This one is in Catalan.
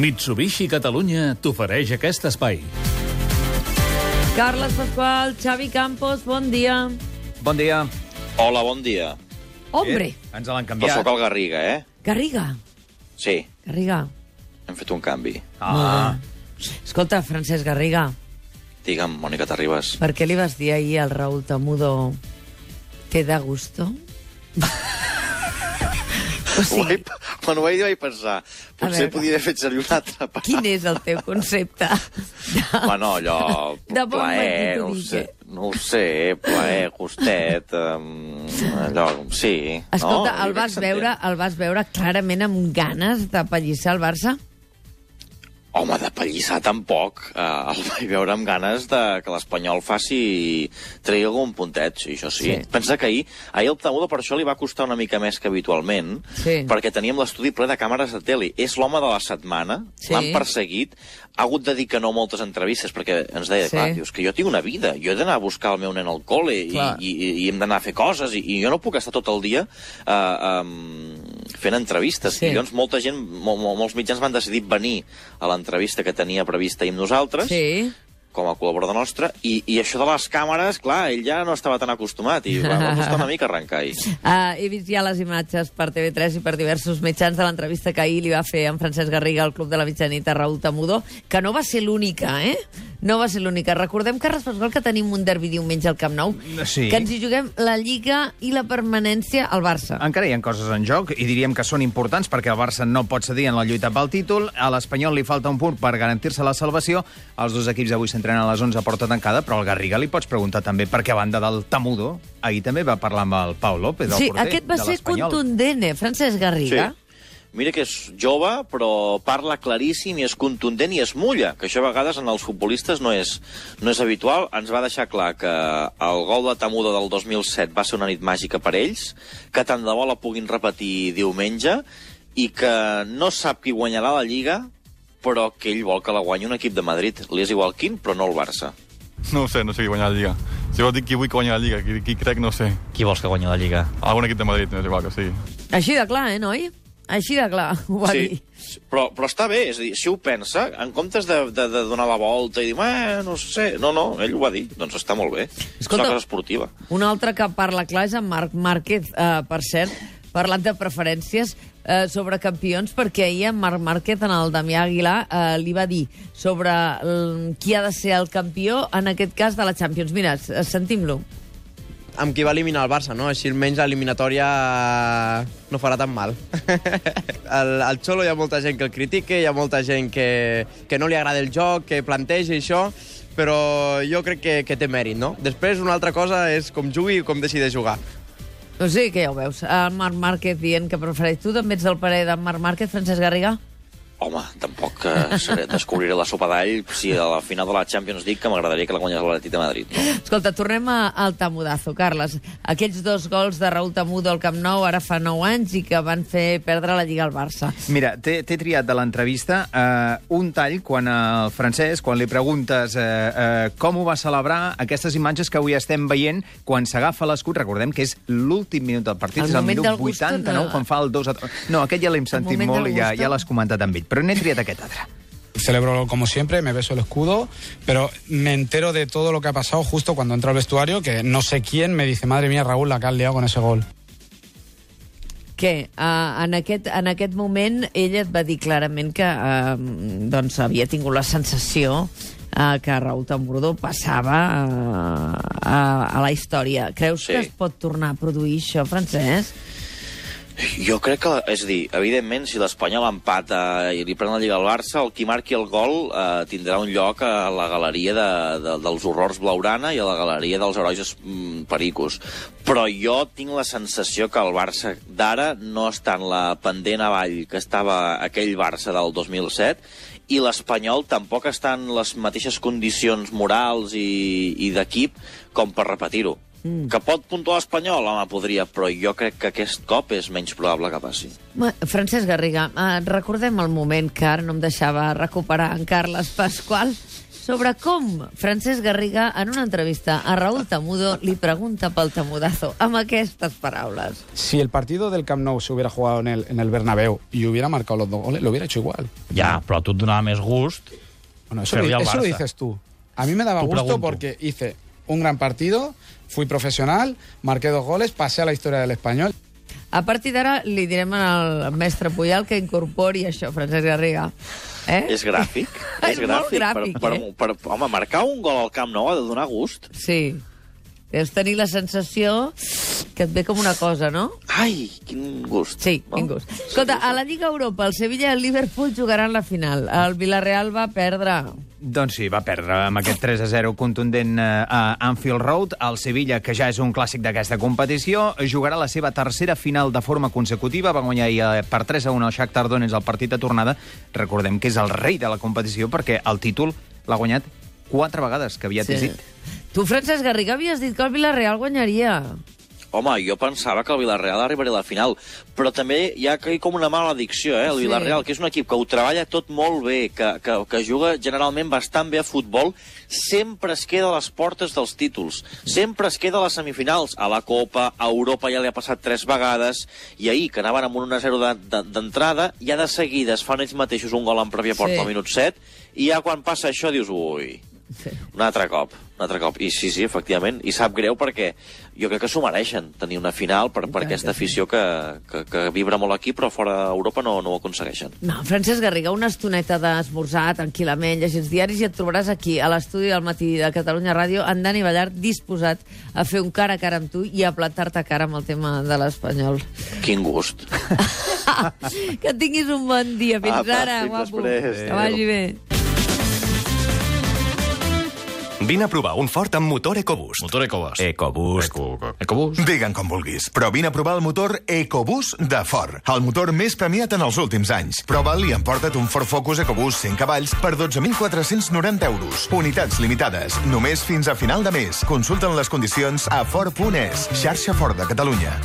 Mitsubishi Catalunya t'ofereix aquest espai. Carles Pasqual, Xavi Campos, bon dia. Bon dia. Hola, bon dia. Hombre, Eh, ens l'han Però canviat. sóc el Garriga, eh? Garriga, Sí, Garriga. hem fet un canvi. Ah, Escolta, Francesc Garriga, Digue'm, Mònica Terribas. per què li vas dir ahir al Raúl Tamudo te da gusto? o sigui, quan ho vaig pensar, potser podia haver fet servir una altra paraula. quin és el teu concepte? De... Bueno, allò... De bon plaer, matí, no ho sé, eh? no ho sé, plaer, gustet, um, allò, sí. Escolta, no? el vas veure, el vas veure clarament amb ganes de pallissar el Barça? Home, de pallissar tampoc. Uh, el vaig veure amb ganes de que l'Espanyol faci... tregui algun puntet, sí, això sí. Sí. Pensa que ahir, ahir el Tamudo per això li va costar una mica més que habitualment, Sí. perquè teníem l'estudi ple de càmeres de tele. És l'home de la setmana, Sí. l'han perseguit, ha hagut de dir que no a moltes entrevistes, perquè ens deia, Sí. clar, dius que jo tinc una vida, jo he d'anar a buscar el meu nen al col·le i, i, i, i hem d'anar a fer coses, i, i jo no puc estar tot el dia uh, um, fent entrevistes. Sí. I llavors molta gent, mol, mol, molts mitjans van decidir venir a l'entrevista que tenia prevista ahir amb nosaltres, Sí. com a col·laborador nostre, i, i això de les càmeres, clar, ell ja no estava tan acostumat, i va, va costar una mica arrencar ahir. Uh, he vist ja les imatges per TV3 i per diversos mitjans de l'entrevista que ahir li va fer en Francesc Garriga al Club de la Mitjanit a Raúl Tamudó, que no va ser l'única, eh? No va ser l'única. Recordem, Carles Pasqual, que tenim un derbi diumenge al Camp Nou, Sí. que ens hi juguem la Lliga i la permanència al Barça. encara hi ha coses en joc i diríem que són importants perquè el Barça no pot cedir en la lluita pel títol. A l'Espanyol li falta un punt per garantir-se la salvació. Els dos equips avui s'entrenen a les 11 a porta tancada, però al Garriga li pots preguntar també perquè a banda del Tamudo, ahir també va parlar amb el Pau López, el Sí, porter aquest va ser contundent, eh, Francesc Garriga? Mira que és jove, però parla claríssim i és contundent i es mulla, que això a vegades en els futbolistes no és, no és habitual. Ens va deixar clar que el gol de Tamudo del 2007 va ser una nit màgica per ells, que tant de bo la puguin repetir diumenge, i que no sap qui guanyarà la Lliga, però que ell vol que la guanyi un equip de Madrid. Li és igual quin, però no el Barça. No ho sé, no sé qui guanya la Lliga. Si vols dir qui vull que guanyi la Lliga, qui, qui crec, no sé. Qui vols que guanyi la Lliga? Algun equip de Madrid, no és igual que sigui. Així de clar, eh, noi? Així de clar, ho va dir. però, però està bé, és a dir, si ho pensa, en comptes de, de, de donar la volta i dir, eh, no sé, no, no, ell ho va dir, doncs està molt bé. Escolta- és una cosa esportiva. Un altre que parla clar és en Marc Márquez, eh, per cert, parlant de preferències eh, sobre campions, perquè ahir en Marc Márquez, en el Damià Aguilar, eh, li va dir sobre qui ha de ser el campió, en aquest cas de la Champions. Mira, sentim-lo. Amb qui va eliminar el Barça, no? Així almenys l'eliminatòria no farà tan mal. al, al Xolo hi ha molta gent que el critica, hi ha molta gent que, que no li agrada el joc, que planteja això, però jo crec que, que té mèrit, no? Després, una altra cosa és com jugui i com decideix jugar. O sigui que ja ho veus. El Marc Márquez dient que prefereix. Tu també ets del parer d'en Marc Márquez, Francesc Garriga? Home, tampoc eh, seré, descobriré la sopa d'all si a la final de la Champions League que m'agradaria que la guanyés l'Atlètic de Madrid. No? Escolta, tornem a, al Tamudazo, Carles. Aquells dos gols de Raúl Tamudo al Camp Nou ara fa 9 anys i que van fer perdre la Lliga al Barça. Mira, t'he triat de l'entrevista eh, un tall quan el Francesc, quan li preguntes eh, eh, com ho va celebrar, aquestes imatges que avui estem veient, quan s'agafa l'escut, recordem que és l'últim minut del partit, El és el minut del gusto, 89, no. quan fa el 2 a... No, aquest ja l'hem sentit molt i ja, ja l'has comentat amb ell, però n'he triat aquest altre. Celebro como siempre, me beso el escudo, pero me entero de todo lo que ha pasado justo cuando entro al vestuario, que no sé quién me dice, madre mía, Raúl, la que has liado con ese gol. Què? Uh, en, aquest, en aquest moment ella et va dir clarament que uh, doncs havia tingut la sensació uh, que Raúl Tambordo passava uh, a, a la història. Creus Sí. que es pot tornar a produir això, Francesc? Jo crec que, és a dir, evidentment, si l'Espanyol empata i li pren la Lliga al Barça, el qui marqui el gol eh, tindrà un lloc a la galeria de, de, dels horrors Blaurana i a la galeria dels herois mm, pericos. Però jo tinc la sensació que el Barça d'ara no està en la pendent avall que estava aquell Barça del 2007 i l'Espanyol tampoc està en les mateixes condicions morals i, i d'equip com per repetir-ho. Mm. Que pot puntuar l'Espanyol? Home, podria, però jo crec que aquest cop és menys probable que passi. Ma- Francesc Garriga, uh, recordem el moment que ara no em deixava recuperar en Carles Pasqual, sobre com Francesc Garriga, en una entrevista a Raúl Tamudo, li pregunta pel tamudazo, amb aquestes paraules. Si el partido del Camp Nou se hubiera jugado en el, en el Bernabéu y hubiera marcado los dos goles, lo hubiera hecho igual. Ja, però a tu et donava més gust Bueno, eso, Fer-li lo- eso lo dices tú. A mí me daba Tú gusto pregunto. porque hice un gran partido, fui profesional, marqué dos goles, pasé a la historia del español. A partir d'ara li direm al mestre Puyal que incorpori això, Francesc Garriga. Eh? És gràfic? És molt gràfic, per, eh? per, per, home, marcar un gol al Camp Nou ha de donar gust. Sí. Deus tenir la sensació que et ve com una cosa, no? Ai, quin gust. Sí, no? quin gust. Escolta, a la Lliga Europa, el Sevilla i el Liverpool jugaran la final. El Villarreal va perdre. Doncs sí, va perdre amb aquest 3 a 0 contundent eh, a Anfield Road. El Sevilla, que ja és un clàssic d'aquesta competició, jugarà la seva tercera final de forma consecutiva. Va guanyar ahir eh, per 3 a 1 al Shakhtar Donetsk el partit de tornada. Recordem que és el rei de la competició perquè el títol l'ha guanyat quatre vegades, que havia sí. dit. Tu, Francesc Garriga, havies dit que el Villarreal guanyaria. Home, jo pensava que el Villarreal arribaria a la final, però també hi ha com una mala addicció, eh, el Sí. Villarreal, que és un equip que ho treballa tot molt bé, que, que, que juga generalment bastant bé a futbol, sempre es queda a les portes dels títols, sempre es queda a les semifinals, a la Copa, a Europa ja li ha passat tres vegades, i ahir, que anaven amb un 1-0 de- de- d'entrada, ja de seguida es fan ells mateixos un gol en pròpia porta Sí. al minut 7, i ja quan passa això dius, ui, Sí. un altre cop, un altre cop. I sí, sí, efectivament. I sap greu perquè jo crec que s'ho mereixen, tenir una final per, per aquesta afició que, que, que vibra molt aquí, però fora d'Europa no, no ho aconsegueixen. No, Francesc Garriga, una estoneta d'esmorzar tranquil·lament, llegir els diaris i et trobaràs aquí, a l'estudi del matí de Catalunya Ràdio, en Dani Ballart disposat a fer un cara a cara amb tu i a plantar-te cara amb el tema de l'espanyol. Quin gust. que tinguis un bon dia. Fins Apa, ara, fins guapo. després. Que vagi bé. Vine a provar un Ford amb motor EcoBoost. Motor EcoBoost. EcoBoost. Eco, EcoBoost. Digue'n com vulguis, però vine a provar el motor EcoBoost de Ford, el motor més premiat en els últims anys. Prova'l i emporta't un Ford Focus EcoBoost 100 cavalls per 12.490 euros. Unitats limitades, només fins a final de mes. Consulten les condicions a Ford.es, xarxa Ford de Catalunya.